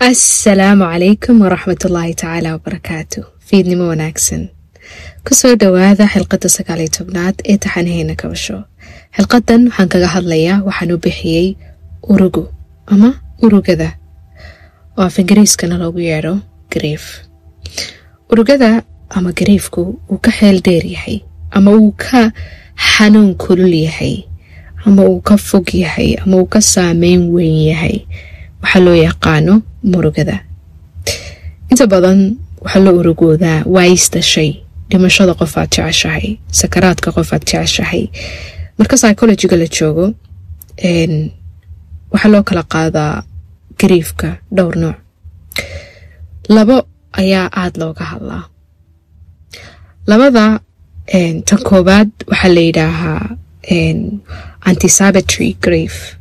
asalaamu calaykum waraxmatullaahi tacaala wabarakaatu fiidnimo wanaagsan ku soo dhowaada xilqadda sagaaliyo tobnaad ee taxanaheena kabasho xilqadan waxaan kaga hadlayaa waxaan u bixiyey urugu ama urugada. Oo af ingiriiskana loogu yeedho gariif urugada ama gariifku uu ka xeel dheer yahay ama uu ka xanuun kulul yahay ama uu ka fog yahay ama uu ka saameyn weyn yahay. Waxaa loo yaqaano murugada. Inta badan waxaa loo urugoodaa waayista shay dhimashada qof aad jeceshahay sakaraadka qof aad jeceshahay. Marka psychologiga la joogo waxaa loo kala qaadaa gariifka dhowr nooc. Labo ayaa aada looga hadlaa. Labada tan koobaad waxaa la yidhaahaa antisabatory grief.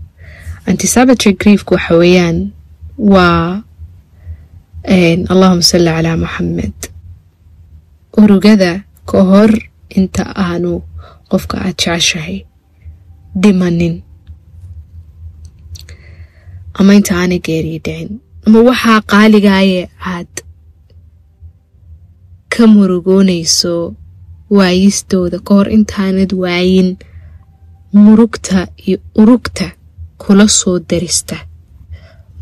Antisabatory griefku waxa weeyaan waa allahuma salli calaa maxamed urugada ka hor inta aanu qofka aada jeceshahay dhimanin ama inta aanay geeriyi dhicin. Ama waxaa qaaligaaye aad ka murugoonayso waayistooda ka hor intaanad waayin murugta iyo urugta kula soo darista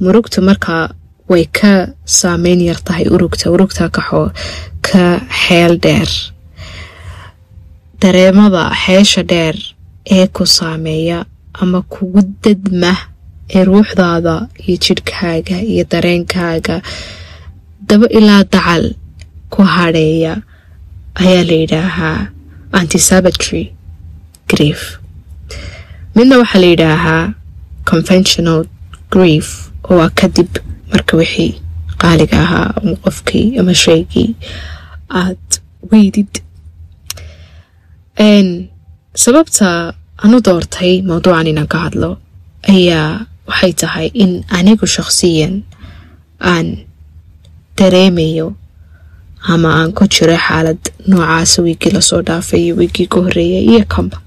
murugta markaa way ka saameyn yar tahay urugta. Urugta ka xeel dheer. Dareemada xeesha dheer ee ku saameeya ama kugu dadma ee ruuxdaada iyo jidhkaaga iyo dareenkaaga daba ilaa dacal ku hadheeya ayaa la yidhaahaa antisabatory grief. Midna waxaa la yidhaahaa conventional grief oo kadib marka wixii qaaliga ahaa ama qofkii ama shaygii aad weydid. Sababta anu doortay mowduucan inaan ka hadlo ayaa waxay tahay in anigu shaqsiyan aan dareemayo ama aan ku jiro xaalad noocaasa wiigii la soo dhaafay iyo wiigii ka horeeyay iyo kamba.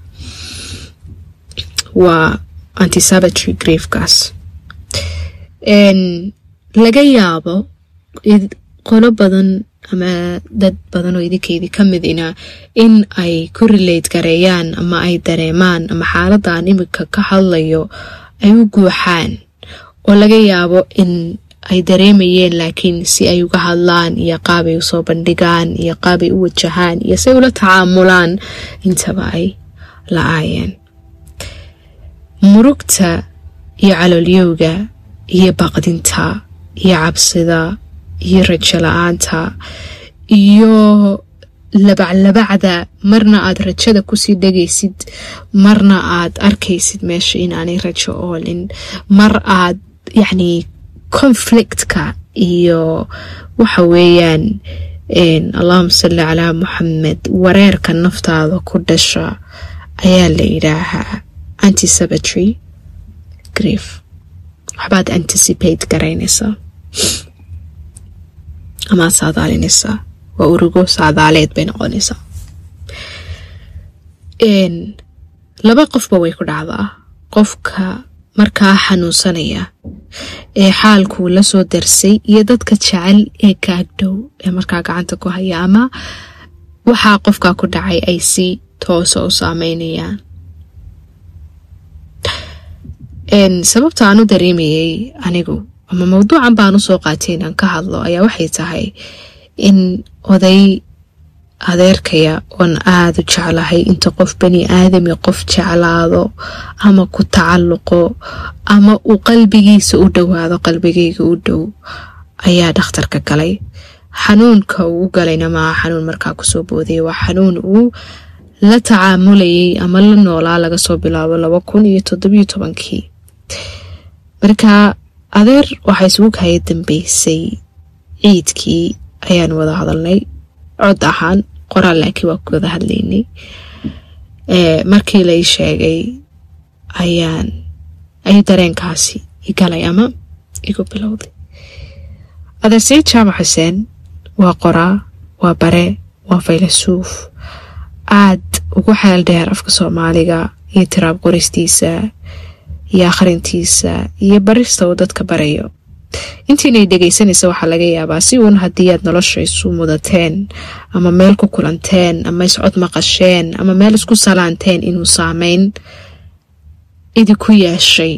Waa antisabatory griefkaas laga yaabo qolo badan ama dad badan oo idinkeydii ka midina in ay ku relate gareeyaan ama ay dareemaan ama xaaladaan imika ka hadlayo ay u guuxaan. Oo laga yaabo in ay dareemayeen laakiin si ay uga hadlaan iyo qaabay u soo bandhigaan iyo qaabay u wajahaan iyo si ay ula tacaamulaan intaba ay la-aayeen murugta iyo caloolyowga iyo baqdinta iyo cabsida iyo rajo la'aanta iyo labaclabacda marna aad rajada ku sii dhegaysid marna aad arkaysid meesha inaanay rajo oolin. Mar aad yacni conflictka iyo waxa weeyaan allahuma salli calaa muxamed wareerka naftaada ku dhasha ayaa la yidhaahaa. Antisabatory grief waxbaad anticipate garaynaysaa amaad saadaalinaysaa waa urugo saadaaleed bay noqonaysaa laba qofba way ku dhacdaa qofka markaa xanuunsanaya ee xaalkuu la soo darsay iyo dadka jecel ee kaagdhow ee markaa gacanta ku haya ama waxaa qofkaa ku dhacay ay si toosa u saameynayaan sababta aan u dareemayay anigu ama mowduucan baan u soo qaatay inaan ka hadlo ayaa waxay tahay in oday adeerkaya oon aada u jeclahay inta qof bani aadami qof jeclaado ama ku tacalluqo ama uu qalbigiisa u dhowaado qalbigayga u dhow ayaa dhakhtarka galay. Xanuunka uu u galayna maaha xanuun markaa ku soo boodaya waa xanuun uu la tacaamulayay ama la noolaa laga soo bilaabo laba kun iyo toddobiyo tobankii marka adeer waxaa isugu kaya dambeysay. Ciidkii ayaan wada hadalnay. Cod ahaan qoraal laakiin waa ku wada hadlaynay. Markii lai sheegay ayaan ayuu dareenkaasi igalay ama igu bilowday. Adeer sayid jaamac xuseen waa qoraa waa bare waa faylasuuf aad ugu xeel dheer afka soomaaliga iyo tiraab qoristiisa iyo akhrintiisa iyo barista uu dadka barayo. Intiinay dhegaysanaysa waxaa laga yaabaa si uun haddii aad nolosha isu mudateen ama meel ku kulanteen ama iscod maqasheen ama meel isku salaanteen inuu saameyn idinku yeeshay.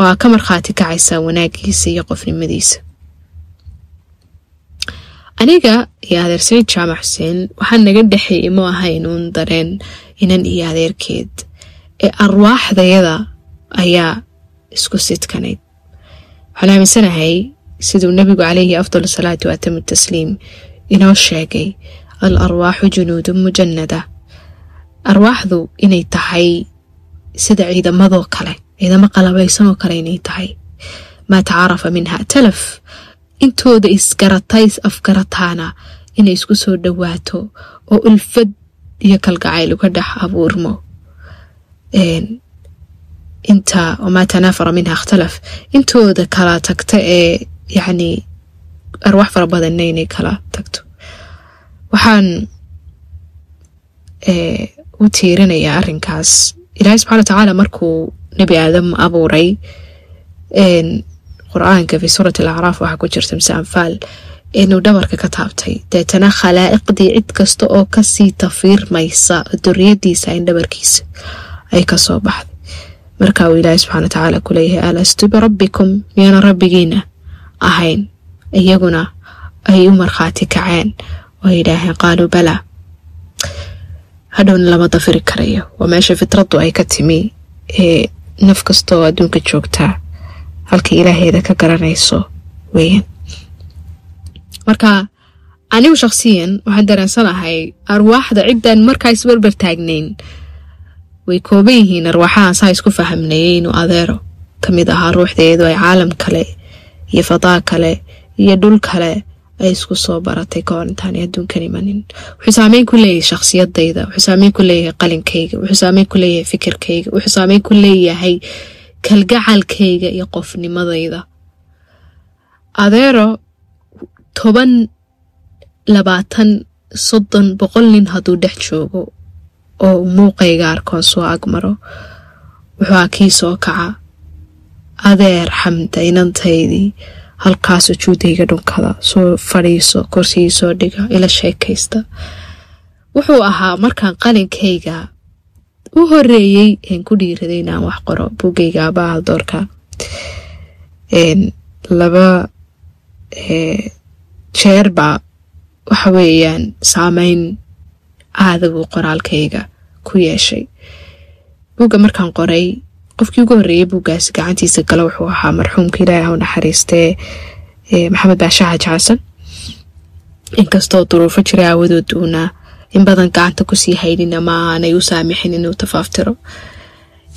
Oo ka markhaati kacaysaa wanaagiisa iyo qofnimadiisa. Aniga iyo adeer sayid jaamac xuseen waxaa naga dhexeeyay mu ahayn uun dareen inan iyo adeerkeed. Ee arwaaxdayada ayaa isku sidkanayd waxaan aaminsanahay siduu nebigu calayhi afdal salaatu waatamu tasliim inoo sheegay al arwaaxu junuudun mujanada arwaaxdu inay tahay sida ciidamadoo kale ciidamo qalabaysanoo kale inay tahay. Maa tacaarafa minha talaf. Intooda isgaratay is afgarataana inay isku soo dhowaato oo ulfad iyo kalgacayl uga dhex abuurmo inta wamaa tanaafara minha ikhtalaf. Intooda kala tagta ee yacni arwaax fara badanna inay kala tagto. Waxaan u tiirinayaa arrinkaas. Ilaahay subxana wa tacaala markuu nebi aadam abuuray qur'aanka fi suurat alacraaf waxaa ku jirta mise anfaal inuu dhabarka ka taabtay deetana khalaa'iqdii cid kasta oo ka sii tafiirmaysa duriyadiisa in dhabarkiisa ay ka soo baxday marka uu ilaahay subxana wa tacaala ku leeyahay alastu birabbikum miyaana rabbigiina ahayn iyaguna ay u markhaati kaceen. Oo ay yidhaaheen qaaluu balaa hadhowna lama dafiri karayo. Waa meesha fitraddu ay ka timi ee naf kasta oo adduunka joogtaa halka ilaaheeda ka garanayso weeyaan. Marka anigu shakhsiyan waxaan dareensanahay arwaaxda ciddaan markaa isbarbar taagnayn way kooban yihiin arwaaxahan saa isku fahamnayay inuu adeero. Ka mid ahaa ruuxdeedu ay caalam kale iyo fadaa kale iyo dhul kale ay isku soo baratay ka hor intaanay adduunkan imanin. Wuxuu saameyn ku leeyahay shakhsiyadayda wuxuu saameyn ku leeyahay qalinkayga wuxuu saameyn ku leeyahay fikirkayga wuxuu saameyn ku leeyahay kalgacalkayga iyo qofnimadayda. Adeero toban labaatan soddon boqol nin hadduu dhex joogo oo muuqayga arkoon soo agmaro wuxuu a kii soo kaca. Adeer xamda inantaydii halkaa sujuudayga dhunkada soo fadhiiso korsigii soo dhiga ila sheekaysta. Wuxuu ahaa markaan qalinkayga u horeeyey een ku dhiiraday inaan wax qoro buggayga abaha doorka. Laba jeerba waxa weeyaan saameyn aada buu qoraalkayga ku yeeshay. Bugga markaan qoray qofkii ugu horreeyay buggaasi gacantiisa gala wuxuu ahaa marxuumka ilaahi u naxariistee maxamed baashe xaaji xasan inkastoo duruufo jira aawadood uuna in badan gacanta ku sii haynin ama aanay u saamixin inuu tafaaftiro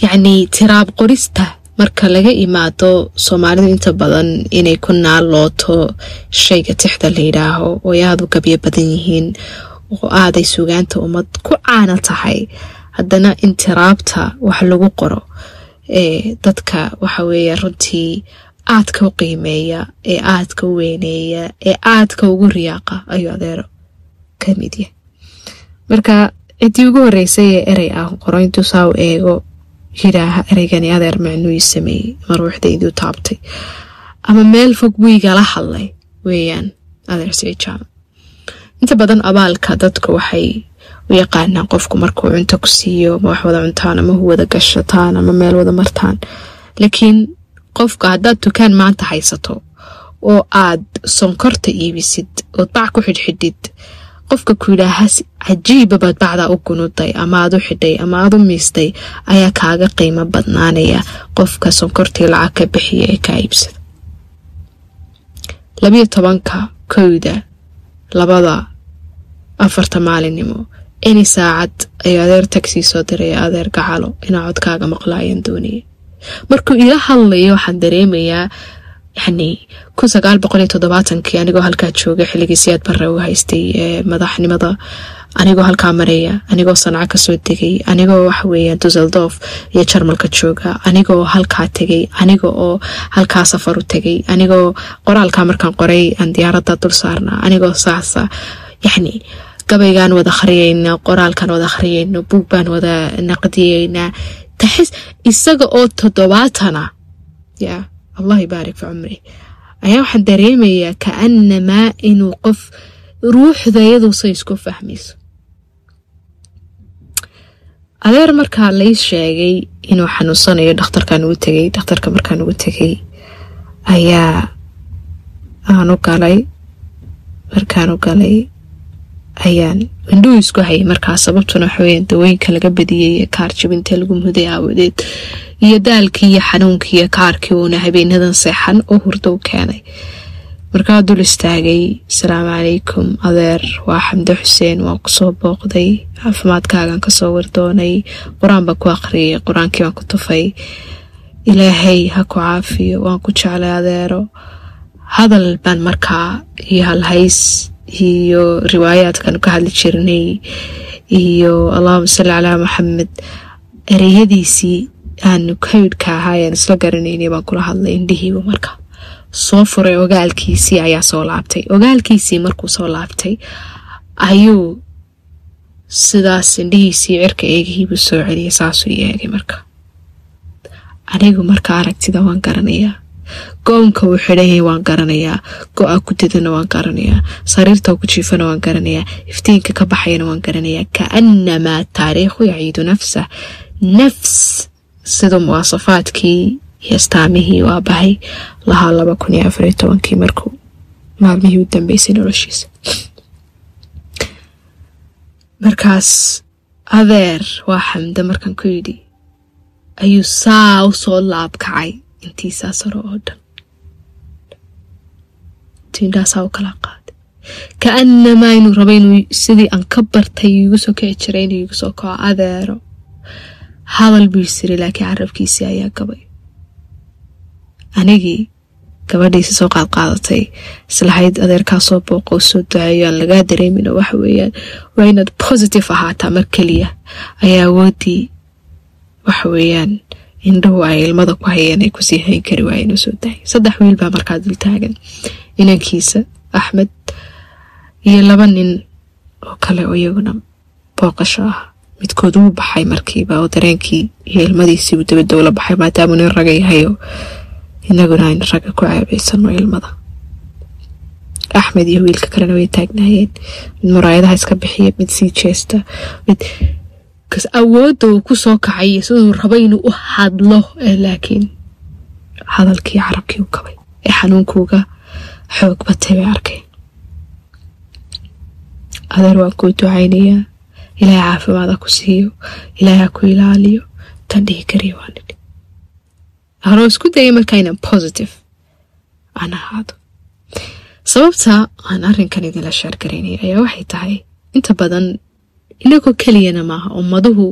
yacnii tiraab qorista marka laga imaado soomaalidu inta badan inay ku naalooto shayga tixda la yidhaaho oo ay aada u gabyo badan yihiin oo aaday sugaanta ummad ku caana tahay. Haddana in tiraabta wax lagu qoro ee dadka waxa weeye runtii aadka u qiimeeya ee aadka u weyneeya ee aadka ugu riyaaqa ayuu adeero ka mid yahay. Marka ciddii ugu horreysay ee erey ah qoro intuu saa u eego yidhaaha ereygani adeer macnuu ii sameeyey ama ruuxdayduu taabtay. Ama meel fog buu igala hadlay weeyaan adeer siciid jaamac inta badan abaalka dadku waxay u yaqaanaan qofku markuu cunto ku siiyo ma wax wada cuntaan ama hu wada gashataan ama meel wada martaan. Laakiin qofka haddaad dukaan maanta haysato oo aad sonkorta iibisid ood bac ku xidhxidhid qofka ku yidhaahas cajiiba baad bacdaa u gunuday ama aad u xidhay ama aad u miistay ayaa kaaga qiimo badnaanaya qofka sonkortii lacag ka bixiya ee kaa iibsada. Labiyo tobanka kowda labada afarta maalinimo. Ini saacad ayuu adeer tagsii soo diraya adeer gacalo inaa codkaaga maqlaayaan doonaya markuu ila hadlayo waxaan dareemayaa yani kun sagaal boqol iyo toddobaatankii anigoo halkaa jooga xilligii siyaad barre u haystay ee madaxnimada anigoo halkaa maraya anigoo sanca ka soo degay anigoo waxaweeya duseldorf iyo jarmalka jooga anigoo halkaa tegay aniga oo halkaa safar u tegay anigoo qoraalkaa markaan qoray aan diyaaradda dul saarna anigoo saasa yacni gabaygaan wada akhriyayna qoraalkaan wada akhriyayno buug baan wada naqdiyeynaa taxis isaga oo toddobaatana ya allah ibaarik fi cumri. Ayaa waxaan dareemayaa kaanamaa inuu qof ruuxdayaduse isku fahmayso adeer markaa lay sheegay inuu xanuunsanayo dhakhtarkaan ugu tegay dhakhtarka markaan ugu tegay ayaa aanu galay markaanu galay ayaan indhuhu isku hayay markaa sababtuna waxaweyaan dawooyinka laga badiyey ee kaar jabinta lagu muday aawadeed iyo daalkii iyo xanuunkii iyo kaarkii uuna habeenadan seexan oo hurdo u keenay markaa dul istaagay asalaamu calaykum adeer. Waa xamde xuseen waan ku soo booqday. Caafimaadkaagaan ka soo wardoonay. Qur'aan baan ku aqriyay qur'aankii baan ku tufay. Ilaahay ha ku caafiyo waan ku jeclay adeero. Hadal baan markaa iyo halhays iyo riwaayaadkan ka hadli jirnay iyo allahuma salli calaa maxamed ereyadiisii aanu kaydhka ahaayaan isla garanaynay baan kula hadlay indhihiiba marka soo furay ogaalkiisii ayaa soo laabtay. Ogaalkiisii markuu soo laabtay ayuu sidaas indhihiisii cirka eegihiibuu soo celiyay saasuu eegay marka. Anigu marka aragtida waan garanayaa. Go-onka uu xidhanyay waan garanayaa. Go-a ku dadana waan garanayaa. Sariirta ku jiifana waan garanayaa. Iftiinka ka baxayana waan garanayaa. Kaanamaa taariikhu yaciidu nafsa. Nafs sida muwaasafaadkii iyo astaamihii waa bahay lahaa laba kun iyo afariyo tobankii markuu maalmihii u dambeysay noloshiisa. Markaas adeer waa xamde markaan ku yidhi ayuu saa u soo laabkacay intiisaa saro oo dhan. Tiindhaasaa u kala qaaday kaanamaa inuu raba inuu sidii aan ka bartay iigu soo kici jiray inuu iigu soo kaco adeero hadal buu isiri laakiin carabkiisii ayaa gabay anigii gabadhiisa soo qaadqaadatay islahayd adeerkaa soo booqo soo duceeyo aan lagaa dareemin waxa weeyaan. Waa inaad positive ahaataa mar keliya. Ayaa awoodii waxa weeyaan. Indhahu ay ilmada ku hayeen ay ku sii hayn kari waayeen oo soo dahay saddex wiil baa markaa dul taagan. Inankiisa axmed iyo laba nin oo kale oo iyaguna booqasho ah. Midkood wuu baxay markiiba oo dareenkii iyo ilmadiisii uu dabadowla baxay maadaamuu nin raga inaguna aynu ragga ku ceebeysano ilmada axmed iyo wiilka kalena way taagnaayeen. Mid muraayadaha iska bixiya mid sii jeesta mid awoodda uu ku soo kacay iyo siduu raba inuu u hadlo laakiin hadalkii carabkii u kabay ee xanuunkuuga xoog batay bay arkeen. Adeer waan kuu ducaynayaa. Ilaahay caafimaada ku siiyo. Ilaahay ha ku ilaaliyo. Tan dhihi kariya waa nidhi anoo isku dayay markaa inaan positive. Aan ahaado sababta aan arrinkan idinla sheergaraynaya ayaa waxay tahay inta badan inagoo keliyana maaha ummaduhu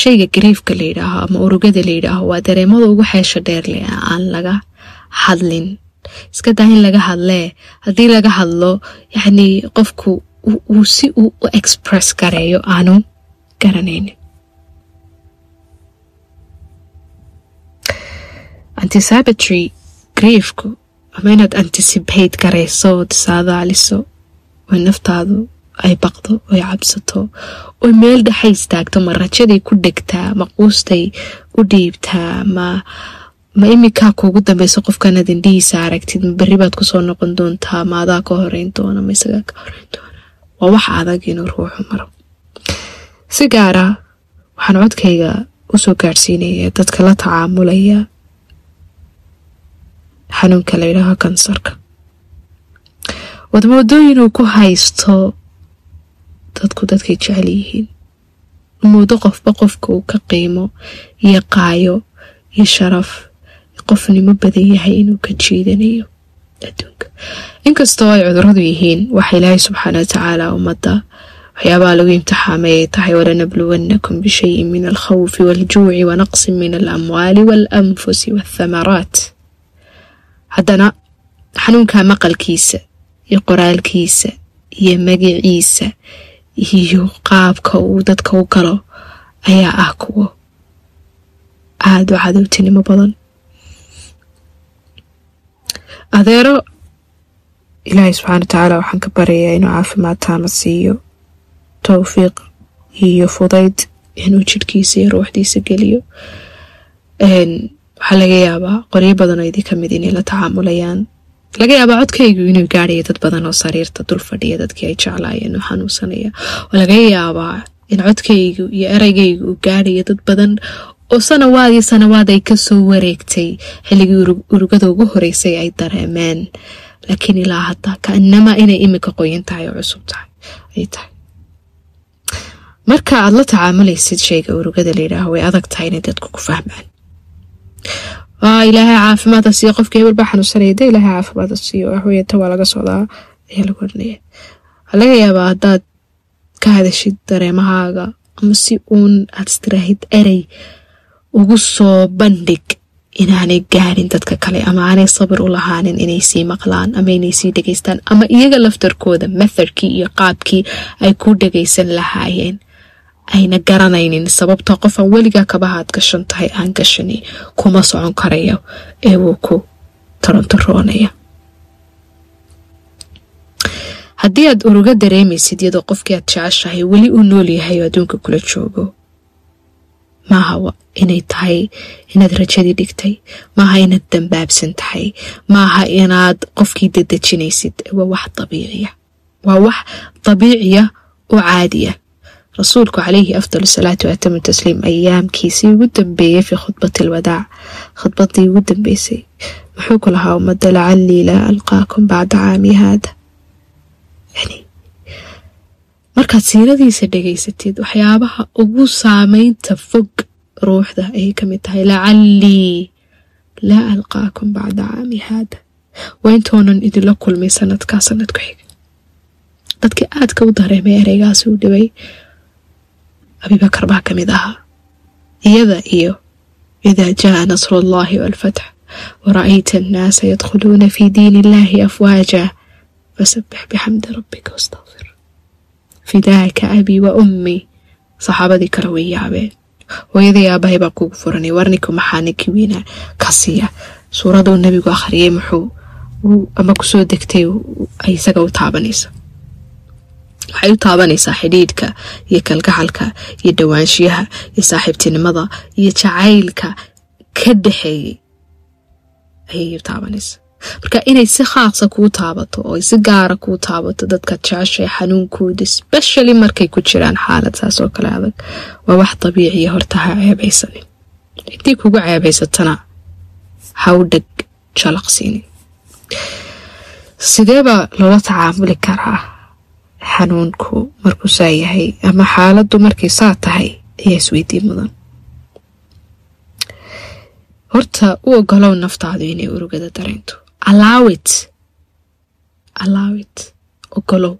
shayga gariifka la yidhaaho ama urugada la yidhaaho waa dareemada ugu xeesha dheerleh aan laga hadlin. Iska daa in laga hadlee haddii laga hadlo yacnii qofku uu si uu u express gareeyo aanu garanaynin antisabatory griefku ama inaad anticipate garayso ood saadaaliso oo naftaadu ay baqdo oy cabsato oo meel dhexay istaagto ma rajaday ku dhegtaa ma quustay u dhiibtaa ma ma iminkaa kuugu dambeyso qofkanaad indhihiisa aragtid ma berri baad ku soo noqon doontaa ma adaa ka horeyn doona ma isagaa ka horeyn doona. Waa wax adag inuu ruuxu maro. Si gaara waxaan codkayga u soo gaadhsiinaya dadka la tacaamulaya xanuunka la yidhaaho kansarka. Wadmoodooyin uu ku haysto dadku dadkay jecel yihiin. Muddo qofba qofka uu ka qiimo iyo qaayo iyo sharaf qofnimo badan yahay inuu ka jiidanayo adduunka. Inkastoo ay cuduradu yihiin waxa ilaahay subxaana watacaala ummadda waxyaabaha lagu imtixaamay ay tahay walanabluwannakum bishayin min alkhawfi waljuuci wanaqsin min alamwaali waalanfusi waathamaraat haddana xanuunka maqalkiisa iyo qoraalkiisa iyo magiciisa iyo qaabka uu dadka u galo ayaa ah kuwo aada u cadowtinimo badan. Adeero ilaahay subxaana watacaala waxaan ka baryayaa inuu caafimaad taama siiyo towfiiq iyo fudayd inuu jidhkiisa iyo ruuxdiisa geliyo waxaa laga yaabaa qoryo badan oo idin ka mid inay la tacaamulayaan. Laga yaabaa codkaygu inuu gaadhayo dad badan oo sariirta dul fadhiya dadkii ay jeclaayeen oo xanuunsanaya. Oo laga yaabaa in codkaygu iyo eraygaygu uu gaadhayo dad badan oo sanawaad iyo sanawaad ay ka soo wareegtay xilligii urugada ugu horeysay ay dareemeen. Laakiin ilaa hadda kaanamaa inay imika qoyan tahay oo cusub ay tahay. Marka aad la tacaamulaysid shayga urugada layidhaaho way adag tahay inay dadku ku fahmaan ilaahay caafimaada siiyo qofka hebel baa xanuunsanaya de ilaahay caafimaada siiyo waxweyata waa laga socdaa ayaa lagu oranaya waxaa laga yaabaa haddaad ka hadashid dareemahaaga ama si uun aad istiraahid erey ugu soo bandhig inaanay gaarin dadka kale ama aanay sabir u lahaanin inay sii maqlaan ama inay sii dhegeystaan ama iyaga laftarkooda methodkii iyo qaabkii ay ku dhegeysan lahaayeen ayna garanaynin sababta qofaan weligaa kabahaad gashan tahay aan gashani kuma socon karayo ee wuu ku tarontaroonaya haddii aad uruga dareemaysid iyadoo qofkii aad jeceshahay weli uu nool yahay oo adduunka kula joogo. Maaha inay tahay inaad rajadii dhigtay maaha inaad dambaabsan tahay maaha inaad qofkii dadejinaysid waa wax dabiiciya. Waa wax dabiiciya oo caadiya rasuulku calayhi afdal salaatu waatamu tasliim ayaamkiisii ugu dambeeyey fii khudbati alwadaac khudbadii ugu dambeysay muxuu ku lahaa ummadda lacallii laa alqaakum bacda caami haada yani markaad siiradiisa dhegaysatid waxyaabaha ugu saameynta fog ruuxda ayay ka mid tahay lacallii laa alqaakum bacda caami haada waa intoonan idinla kulmay sanadkaa sanad ku xiga dadkii aadka u dareemay ereygaasi u dhibay abibakar baa ka mid ahaa. Iyada iyo idaa jaa nasru allahi waalfatx wara'ayta annaasa yadkhuluuna fii diin illahi afwaaja fasabbix bixamdi rabbika wastaqfir fidaaka abii wa ummii saxaabadii kale way yaabeen. Hooyadii aabahay baa kugu furanay warninku maxaa ninkii weynaa ka siiya? Suuraduu nebigu akhriyay muxuu ama ku soo degtay ay isaga u taabanaysa waxay u taabanaysaa xidhiidhka iyo kalgacalka iyo dhowaanshiyaha iyo saaxiibtinimada iyo jacaylka ka dhexeeyey ayay u taabanaysaa. Marka inay si khaaqsa kuu taabato oo si gaara kuu taabato dadka jeceshay xanuunkooda especially markay ku jiraan xaalad saas oo kale adag waa wax dabiiciya horta ha ceebaysanin intii kugu ceebaysatana ha u dheg jalaqsiinin. Sideebaa loola tacaamuli karaa xanuunku markuu saa yahay ama xaaladdu markay saa tahay ayaa isweydiin mudan. Horta u ogolow naftaadu inay urugada dareento. Alaawit alaawit ogolow.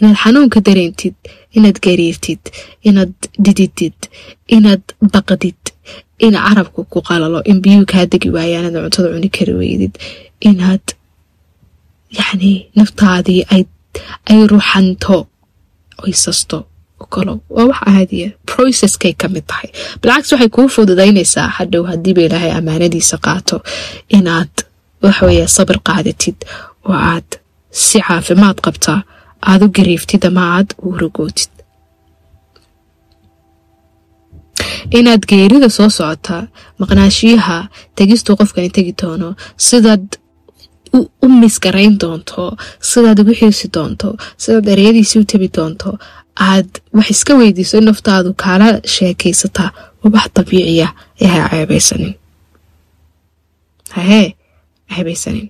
Inaad xanuunka dareentid inaad gariirtid inaad dhididid inaad baqdid in carabku ku qalalo in biyuhu kaa degi waayaan inaad cuntada cuni kari weydid inaad yacni naftaadii ay ay ruxanto oysasto ogolow waa wax caadiya processkay ka mid tahay. Bilcagsi waxay kuu fududaynaysaa hadhow haddiiba ilaahay ammaanadiisa qaato. Inaad waxweeye sabir qaadatid oo aad si caafimaad qabta aad u gariiftid ama aad u urugootid inaad geerida soo socota maqnaashiyaha tegistuu qofkani tegi doono sidaad u misgarayn doonto sidaad ugu xiisi doonto sidaad ereyadiisii u tabi doonto aad wax iska weydiiso in naftaadu kaala sheekaysataa waa wax dabiiciya ee ha ceebaysanin hahee ceebaysanin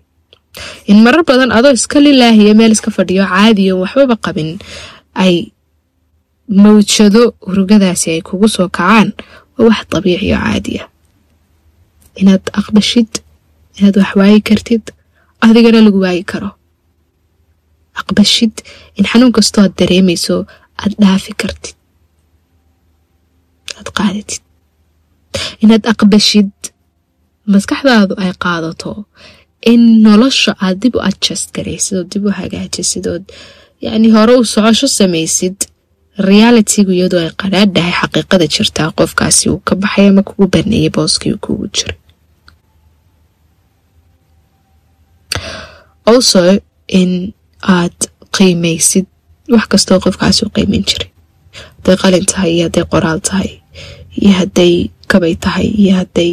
in marar badan adoo iska lilaahiya meel iska fadhiyo caadiyo waxbaba qabin ay mawjado urugadaasi ay kugu soo kacaan waa wax dabiiciyo caadiya inaad aqbashid inaad wax waayi kartid adigana lagu waayi karo. Aqbashid in xanuun kastoo aad dareemayso aad dhaafi kartid. Aad qaadatid inaad aqbashid maskaxdaadu ay qaadato in nolosha aad dib u adjust garaysid oo dib u hagaajisid ood yacni hore u socosho samaysid realitygu iyadoo ay qadhaadhahay xaqiiqada jirtaa qofkaasi uu ka baxay ama kugu baneeyay booskii uu kugu jiray also in aad qiimaysid wax kastoo qofkaasi u qiimeyn jiray. Hadday qalin tahay iyo hadday qoraal tahay iyo hadday kabay tahay iyo hadday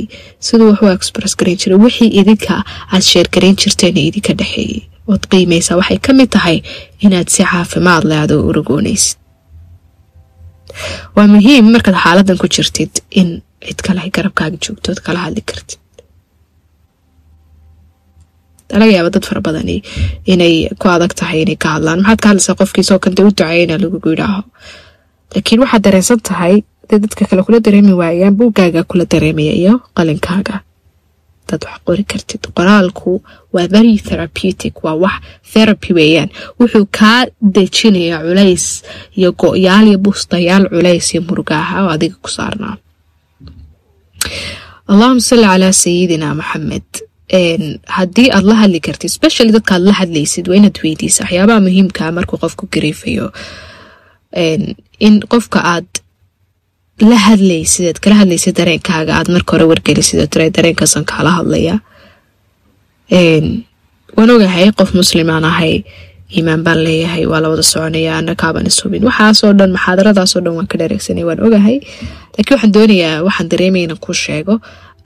siduu wax u express garayn jiray. Wixii idinka aad sheer jirteen idinka dhexeeyey ood qiimaysaa waxay ka mid tahay inaad si caafimaad leh aad u urugoonaysid waa muhiim markaad xaaladan ku jirtid in cid kale garabkaaga joogtood kala hadli kartid laga yaaba dad fara badan inay ku adag tahay inay ka hadlaan. Maxaad ka hadlaysaa qofkiisoo kante u duceeyna lagugu yidhaaho laakiin waxaad dareensan tahay haday dadka kale kula dareemi waayaan buuggaaga kula dareemaya iyo qalinkaaga. Dad wax qori kartid qoraalku waa very therapeutic waa wax therapy weeyaan. Wuxuu kaa dejinayaa culays iyo go-yaal iyo bustayaal culays iyo murugaaha oo adiga ku saarnaa. Allahuma salli calaa sayidina maxamed haddii aad la hadli kartid specially dadkaad la hadlaysid waa inaad weydiisa waxyaabaha muhiimkaa markuu qofku gariifayo in qofka aad la hadlaysid aad kala hadlaysid dareenkaaga aad marka hore wargelisid dareenkaasan kaala hadlaya. Waan ogahay qof muslimaan ahay iimaan baan leeyahay waa la wada soconaya ana ishubin waxaasoo dhan maxaadaradaasoo dhan waan ka dhereegsanay waan ogahay. Laakiin waxaan doonayaa waxaan dareemaya inaan kuu sheego.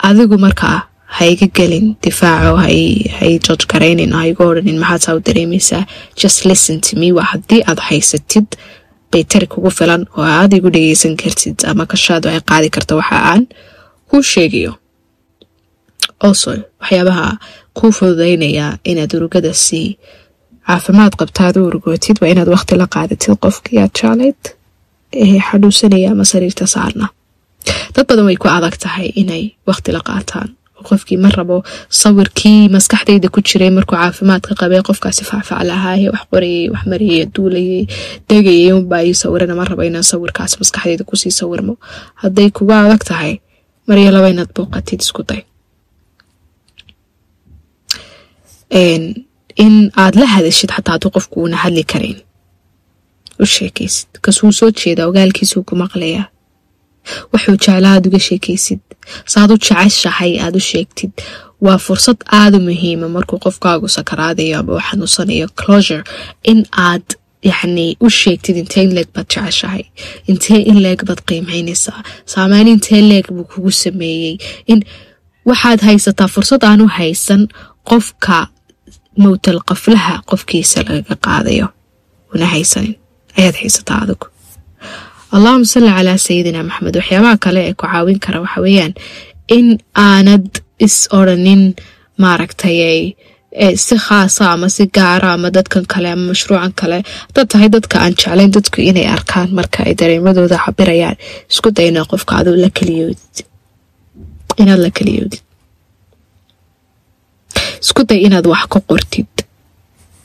Adigu markaa ha iga gelin difaaco hay joj garaynin ha iga odhanin maxaad saa u dareemaysaa just listen to me. waa haddii aad haysatid baytari kugu filan oo aad igu dhegeysan kartid ama kashaadu ay qaadi karta waxa aan kuu sheegayo also waxyaabaha kuu fududeynaya inaad urugada si caafimaad qabtaad u urugootid waa inaad waqti la qaadatid qofkii aad jaalayd ee xadhuusanaya ama sariirta saarna dad badan way ku adag tahay inay waqti la qaataan qofkii ma rabo sawirkii maskaxdayda ku jiray markuu caafimaadka qabay qofkaasi faacfaac lahaaye wax qorayay wax marayay duulayay degayay unbaa ii sawirana ma rabo inaan sawirkaas maskaxdayda ku sii sawirmo. Hadday kuga adag tahay maryo laba inaad booqatid isku day. In aad la hadashid xataa hadduu qofku uuna hadli karayn u sheekaysid kasuu soo jeeda ogaalkiisuu ku maqlayaa wuxuu jeclaa aad uga sheekaysid. Saaad u jeceshahay aad u sheegtid. Waa fursad aada muhiima markuu qofkaagu sakaraadayo ama u xanuunsanayo closure in aad yacni u sheegtid intee in leeg baad jeceshahay intee in leeg baad qiimeynaysaa. Saameyn intee leeg buu kugu sameeyey. In waxaad haysataa fursad aanu haysan qofka mowtal qaflaha qofkiisa lagaga qaadayo. Una haysanin. Ayaad haysataa adigu allahuma salli calaa sayidina maxamed waxyaabaha kale ee ku caawin kara waxa weeyaan in aanad is odhanin maaragtay si khaasa ama si gaara ama dadkan kale ama mashruucan kale. Hadaad tahay dadka aan jeclayn dadku inay arkaan marka ay dareemadooda cabirayaan isku dayna qofka aduu la kaliyoodid. Inaad la kaliyoodid. Isku day inaad wax ka qortid.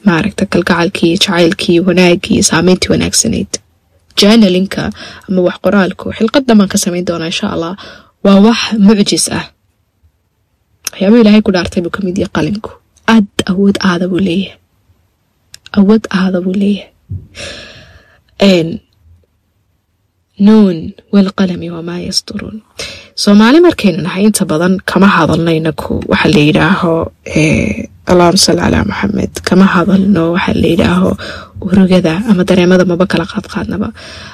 Maaragta kalgacalkii jacaylkii wanaagii saameyntii wanaagsanayd janalinka ama wax qoraalku xilqadan baan ka samayn doonaa insha allah. Waa wax mucjis ah. Waxyaaba ilaahay ku dhaartay buu ka mid yahay qalinku. Aad awood aada buu leeyahay. Awood aada buu leeyahay nuun walqalami wamaa yasturuun. Soomaali markaynu nahay inta badan kama hadalnayna ku. Waxa la yidhaaho allahuma salli calaa maxamed kama hadalno waxa la yidhaaho urugada ama dareemada maba kala qaadqaadnaba.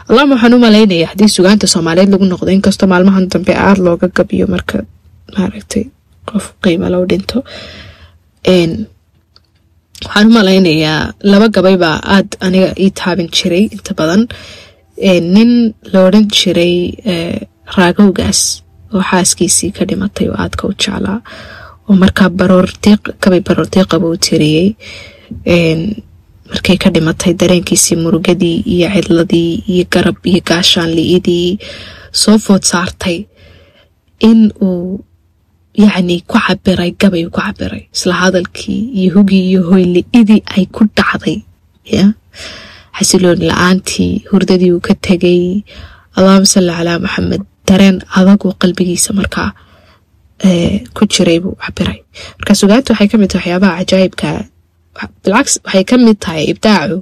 Allahuma waxaan u malaynaya haddii sugaanta soomaaliyeed lagu noqdo inkastoo maalmahan dambe aada looga gabiyo marka maaragtay qof qiima loo dhinto. Waxaan u malaynayaa laba gabaybaa aada aniga ii taabin jiray inta badan nin la odhan jiray raagowgaas oo xaaskiisii ka dhimatay oo aadka u jeclaa oo markaa baroorkabay baroordiiqaba u tiriyey markay ka dhimatay dareenkiisii murugadii iyo cidladii iyo garab iyo gaashaan li-idii soo food saartay in uu yacni ku cabiray gabay ku cabiray isla hadalkii iyo hugii iyo hoyli-idii ay ku dhacday ya xasiloon la'aantii hurdadii uu ka tegay allahuma salli calaa maxamed dareen adagoo qalbigiisa markaa ku jiray buu cabiray marka sugaanta waxay ka mid tahay waxyaabaha cajaayibka bilcaks waxay ka mid tahay ibdaacu.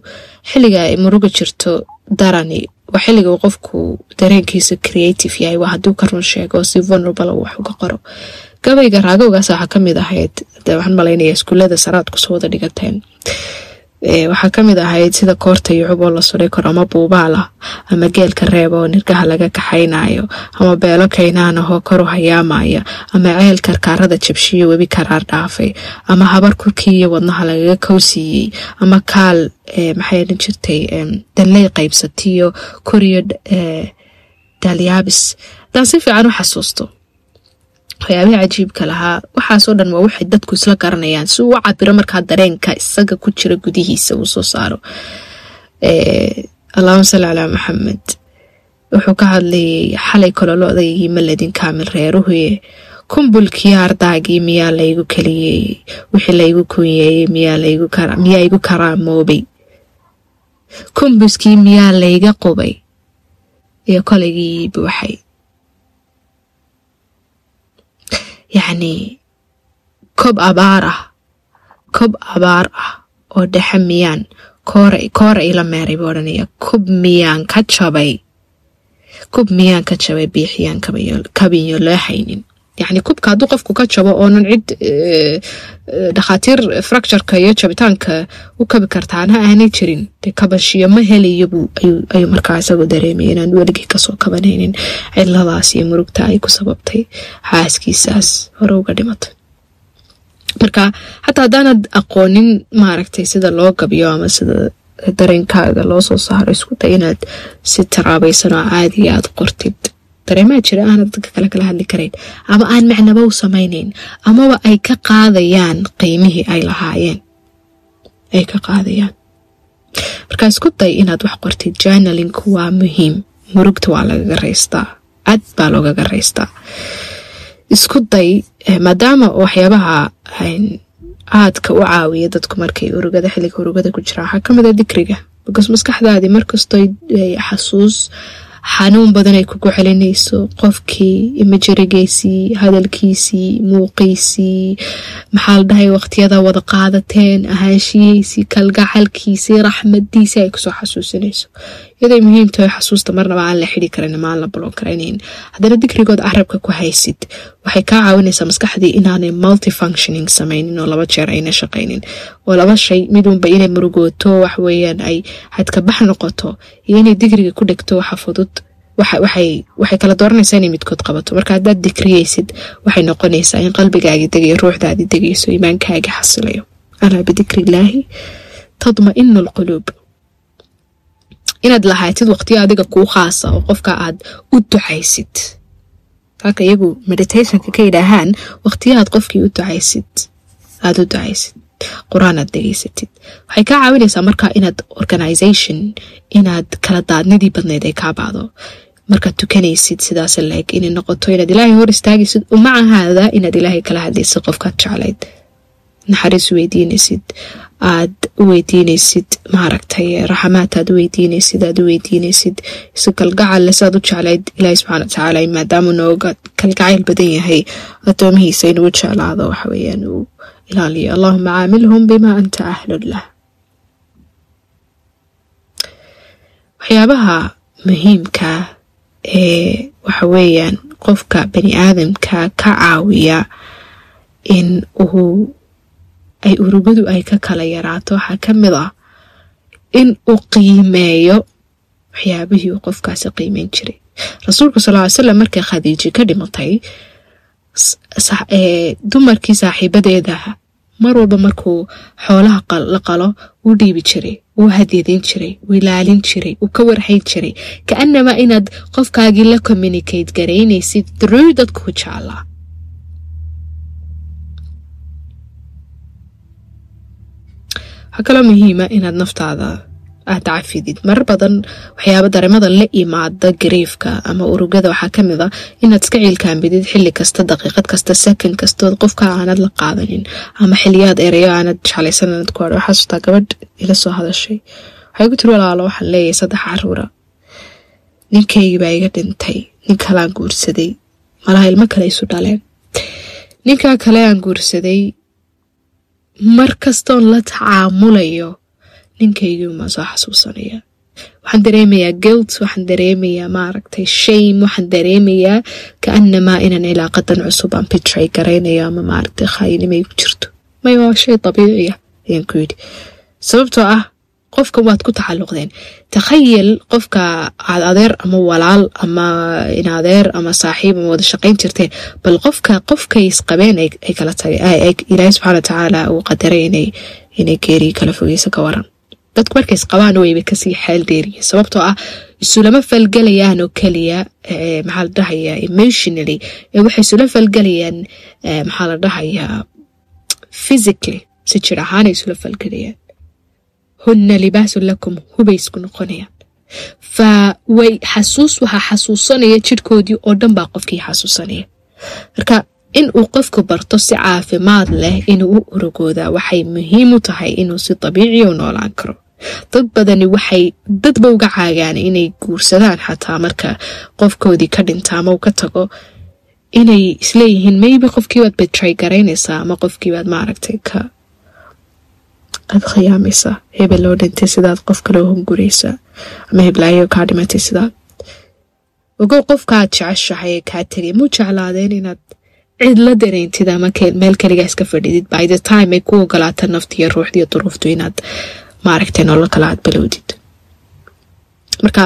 Xilliga ay muruga jirto darani waa xilliga uu qofku dareenkiisa creative yahay. Waa hadduu ka run sheego si vulnerable wax uga qoro. Gabayga raagowgaas waxaa ka mid ahayd waxaan malaynaya iskuullada saraad ku soo wada dhigateen waxaa ka mid ahayd sida koorta yucub oo la suray karo ama buubaal ah ama geelka reeb oo nirgaha laga kaxaynayo ama beelo kaynaan ahoo koru hayaamaya ama ceel karkaarada jabshiyo webi karaar dhaafay ama habar kurkii iyo wadnaha lagaga kowsiiyey ama kaal maxay odhan jirtay danley qaybsatiyo koriyo daalyaabis hadaan si fiican u xasuusto waxyaabihii cajiibka lahaa. Waxaasoo dhan waa waxay dadku isla garanayaan si uu u cabiro markaa dareenka isaga ku jira gudihiisa uu soo saaro. Allahuma salli calaa maxamed wuxuu ka hadlayay xalay kololo odaygii maledin kaamil reeruhuye. Kumbulkii ardaagii miyaa laygu keliyeeyey wixii laygu kunyeeyey miyaa igu karaamoobay kumbuskii miyaa layga qubay. Iyo kolaygii buuxay yacnii kob abaar ah kob abaar ah oo dhexe miyaan koora koora ila meeray buu odhanaya kob miyaan ka jabay kob miyaan ka jabay biixiyaan kabinyo loo haynin yacni kubka hadduu qofku ka jabo oonan cid dhakhaatiir fractureka iyo jabitaanka u kabi kartaana aanay jirin dee kabashiyo ma helayabu ayuu markaa isagoo dareemaya inaan weligii ka soo kabanaynin ciladaas iyo murugta ay ku sababtay xaaskiisaas hore uga dhimatay marka xataa haddaanad aqoonin maaragtay sida loo gabiyo ama sida dareenkaaga loo soo saaro isku day inaad si taraabaysan oo caadiga aad qortid dareemaa jira aanad dadka kale kala hadli karayn ama aan macnaba u samaynayn amaba ay ka qaadayaan qiimihii ay lahaayeen. Ay ka qaadayaan. Markaa isku day inaad wax qortid journalinku waa muhiim. Murugta waa lagaga raystaa aad baa loogaga raystaa isku day maadaama waxyaabaha aadka u caawiya dadku markay urugada xilliga urugada ku jiraan waxaa ka mid a dikriga. Because maskaxdaadii markastoo xasuus xanuun badan ay kugu celinayso qofkii imajarigiisii hadalkiisii muuqiisii maxaa la dhahay waqtiyada wada qaadateen ahaanshihiisii kalgacalkiisii raxmadiisii ay ku soo xasuusinayso iyaday muhiim tahay xasuusta marnaba aan la xidi karan ama aan la balon karaynayn haddana digrigood carabka ku haysid. Waxay kaa caawinaysaa maskaxdii inaanay multifunctioning samaynin oo laba jeer ayna shaqaynin. Oo laba shay midunba inay murugooto waxweeyaan ay xadkabax noqoto iyo inay digriga ku dhegto waxa fudud waxay kala dooranaysaa inay midkood qabato. Marka haddaad dikriyeysid waxay noqonaysaa in qalbigaagii degayo ruuxdaadii degayso iimaankaagii xasilayo. Alaa illaahi tadma-inu inaad lahaatid waqtiyo adiga kuu khaasa oo qofka aad u ducaysid. Halka iyagu meditationka ka yidhaahaan waqtiyahaad qofkii u ducaysid aada u ducaysid qur'aan aad degeysatid waxay kaa caawinaysaa markaa inaad organisation inaad kala daadnidii badneyd ay kaa bacdo markaad tukanaysid sidaas laeg inay noqoto inaad ilaahay hor istaagaysid umacahaada inaad ilaahay kala hadlaysid qofkaad jeclayd. Naxariis weydiinaysid aad u weydiinaysid maaragtay raxamaad aad u weydiinaysid aad u weydiinaysid. Isu kalgacalle saad u jeclayd ilaahi subxana watacaala maadaamuu nooga kalgacayl badan yahay addoomihiisa inuu jeclaado waxaweyaan uu ilaaliyo. Allahuma caamilhum bima anta ahlun lah. Waxyaabaha muhiimka ee waxa weeyaan qofka bani aadamka ka caawiya in uu ay urugadu ay ka kala yaraato waxaa ka mid ah in uu qiimeeyo waxyaabihii uu qofkaasi qiimeyn jiray. Rasuulku sal ly slam markay khadiiji ka dhimatay dumarkii saaxiibadeeda mar walba markuu xoolaha la qalo wuu dhiibi jiray wuu hadyadeyn jiray wuu ilaalin jiray wuu ka warhayn jiray. Kaanamaa inaad qofkaagii la communicate garaynaysid through dadku jeclaa waxaa kaloo muhiima inaad naftaada aad cafidid marar badan waxyaaba dareemada la imaada gariifka ama urugada waxaa ka mid a inaad iska ciilkaambidid xili kasta daqiiqad kasta sakan kastood qofka aanad la qaadanin ama xiliyaad erayo aanad jeclaysan aanad ku hadho waxaasutaa gabadh ila soo hadashay. Waxay ku tiri walaalo waxaan leeyahay saddex caruura. Ninkaygii baa iga dhintay? Nin kaleaan guursaday. Malaha ilmo kale isu dhaleen. Ninkaa kale aan guursaday mar kastoon la tacaamulayo ninkaygii umaa soo xasuusanaya waxaan dareemayaa guilt waxaan dareemayaa maaragtay shame waxaan dareemayaa kaanamaa inaan cilaaqadan cusub aan bitray garaynayo ama maaragtay khaayinimay ku jirto. May waa shay dabiiciya ayaan ku yidhi. Sababtoo ah qofka waad ku tacaluqdeen takhayal qofka aad adeer ama walaal ama inadeer ama saaxiib ama wada shaqayn jirteen bal qofka qofkay isqabeen ay kala tagay ilaahay subxana watacaala uu qadaray inay geeri kala fogeyso ka waran dadku markay isqabaan wayba ka sii xeel dheeriya sababtoo ah isulama falgelayaan oo keliya maxaa la dhahayaa emotionally waxay isula falgelayaan maxaa la dhahayaa physically si jir ahaanay isula falgelayaan hunna libaasun lakum hubay isku noqonayaan fa way xasuus waxaa xasuusanaya jirhkoodii oo dhan baa qofkii xasuusanaya marka in uu qofku barto si caafimaad leh inuu u urugoodaa waxay muhiim u tahay inuu si dabiiciya u noolaan karo dad badani waxay dadba uga caagaan inay guursadaan xataa marka qofkoodii ka dhinta ama uu ka tago inay isleeyihiin maybe qofkiibaad betray garaynaysaa ama qofkiibaad maaragtay ka aad khiyaamaysaa hebel loo dhintay sidaad qof kale u hunguraysaa ama heblaayo kaa dhimatay sidaad ogow qofkaaad jeceshahay ee kaa tegay muu jeclaadeen inaad cid la dareyntid ama meel kaligaa iska fadhidid by the time ay ku ogolaata naftiiyo ruuxdiiyo duruuftu inaad maaragtay nolol kale aad balowdid marka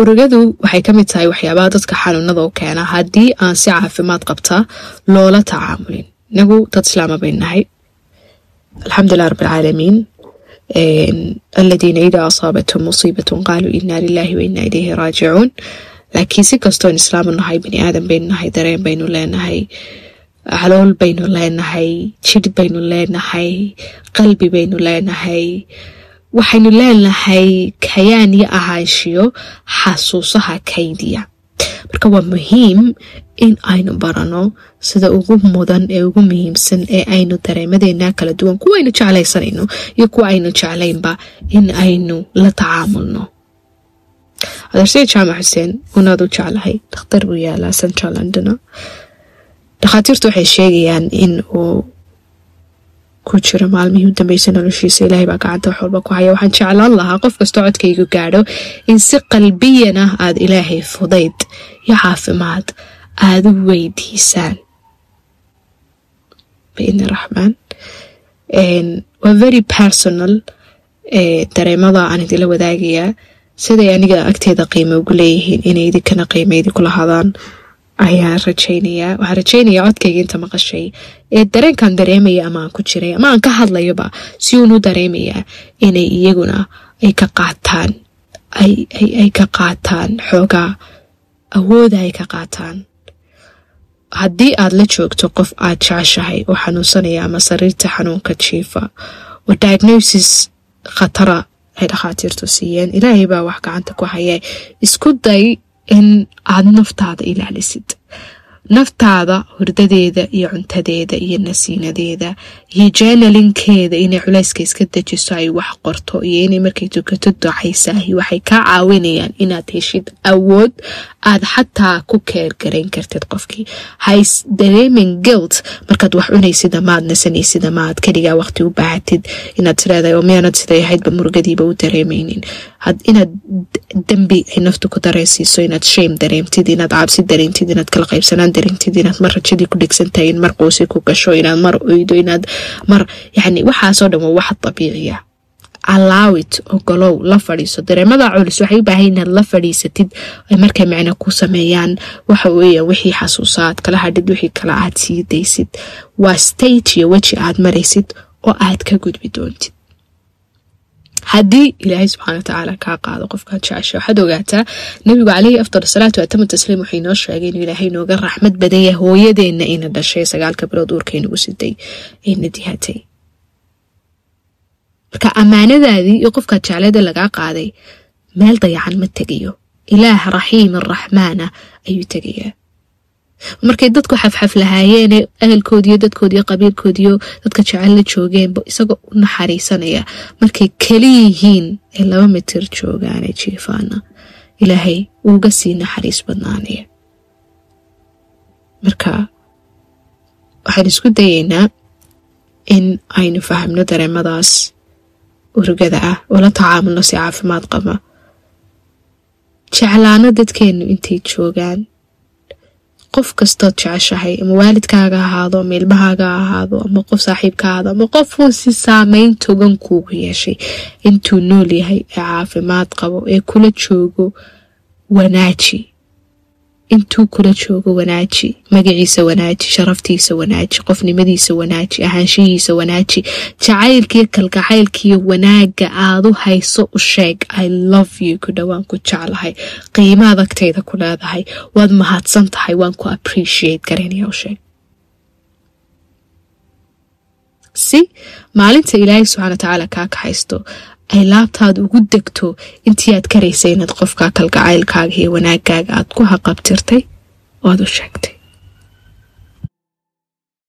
urugadu waxay ka mid tahay waxyaabaha dadka xanuunada u keena haddii aan si caafimaad qabtaa loola tacaamulin inagu dad islaama nahay alxamdulilah rab alcaalamiin aladiina idaa asaabathum musiibatun qaaluu inaa lilaahi wa inaa ilayhi raajicuun laakiin si kastoon islaamu nahay bani aadan baynu nahay dareen baynu leenahay calool baynu leenahay jidh baynu leenahay qalbi baynu leenahay waxaynu leenahay kayaan iyo ahaanshiyo xasuusaha kaydiya marka waa muhiim in aynu barano sida ugu mudan ee ugu muhiimsan ee aynu dareemadeena kala duwan. Kuwa aynu jeclaysanayno iyo kuwa aynu jeclaynba in aynu la tacaamulno. Adeersaya jaamac xuseen unaad u jeclahay dhakhtar buu yaalaa central londona dhakhaatiirtu waxay sheegayaan in uu ku jiro maalmihii u dambeysay noloshiisa. Ilaahay baa gacanta wax walba ku haya. Waxaan jeclaan lahaa qof kastoo codkaygu gaadho in si qalbiyan ah aada ilaahay fudayd iyo caafimaad aada u weydiisaan. Biidni raxmaan. Waa very personal dareemada aan idinla wadaagayaa siday aniga agteeda qiimo ugu leeyihiin inay idinkana qiimo idinku lahaadaan ayaan rajaynayaa. Waxaan rajaynayaa codkayga inta maqashay. Ee dareenkan dareemaya ama aan ku jiray ama aan ka hadlayoba si uun u dareemayaa inay iyaguna ay ka qaataan. Ay ka qaataan. Xoogaa awooda ay ka qaataan haddii aad la joogto qof aad jeceshahay oo xanuunsanaya ama sariirta xanuunka jiifa. Oo diagnosis khatara ay dhakhaatiirtu siiyeen. Ilaahay baa wax gacanta ku haya isku day in aad naftaada ilaalisid naftaada hurdadeeda iyo cuntadeeda iyo nasiinadeeda. Iyo janalinkeeda inay culayska iska dejiso ay wax qorto iyo inay markay tukato ducaysahi waxay kaa caawinayaan inaad heshid awood aad xataa ku keergarayn kartid qofkii. Hays dareemin guilt markaad wax cunaysid amaad nasanaysid amaad keligaa waqti u baahatid inaad tiraada oo miyaanad siday ahaydba murugadiiba u dareemaynin. Inaad dembi ay naftu ku dareysiiso inaad shame dareemtid inaad cabsi dareemtid inaad kala qaybsanaan dareemtid inaad mar rajadii ku dhigsantahay in mar quusi ku gasho inaad mar oydo inaad mar yani waxaasoo dhan waa wax dabiiciya. Allaawit ogolow la fadhiiso. Dareemada culus waxay u baahay inaad la fadhiisatid ay markay micno ku sameeyaan. Waxa weeyaan wixii xasuusa aad kala hadhid wixii kale aad sii daysid waa stage iyo weji aad maraysid oo aad ka gudbi doontid haddii ilaahay subxaana watacaala kaa qaado qofkaad jecesha waxaad ogaataa nabigu caleyhi afdal salaatu atama tasliim wuxuu inoo sheegay inuu ilaahay nooga raxmad badan yahay hooyadeenna ina dhashay sagaalka bilood uurkaynagu siday ayna dihatay marka ammaanadaadii iyo qofkaad jeclada lagaa qaaday meel dayacan ma tegayo ilaah raxiim araxmaana ayuu tegayaa markay dadku xafxaf lahaayeene ahalkoodiiyo dadkoodiiyo qabiilkoodiiyo dadka jecel la joogeenba isagoo u naxariisanaya. Markay keli yihiin ee laba mitir joogaane jiifaana ilaahay uuga sii naxariis badnaanaya. Marka waxaan isku dayeynaa in aynu fahamno dareemadaas. Urugada ah oo la tacaamulno si caafimaad qaba. Jeclaano dadkeennu intay joogaan qof kastood jeceshahay ama waalidkaaga ahaado ama ilmahaaga ahaado ama qof saaxiibka ahaado ama qofuu si saameyn togan kuugu yeeshay intuu nool yahay ee caafimaad qabo ee kula joogo wanaaji intuu kula joogo wanaaji magaciisa wanaaji sharaftiisa wanaaji qofnimadiisa wanaaji ahaanshihiisa wanaaji jacaylkiiyo kalgacaylkiiyo wanaaga aadu hayso u sheeg i love you ku dhowaan ku jeclahay. Qiimaad agtayda ku leedahay. Waad mahadsan tahay waan ku appreciate garaynaya u sheeg. Si maalinta ilaahay subxana watacaala kaa kaxaysto ay laabtaada ugu degto intii aad karaysay inaad qofka kalgacaylkaaga iyo wanaagaaga aad ku haqabtirtay oad u sheegtay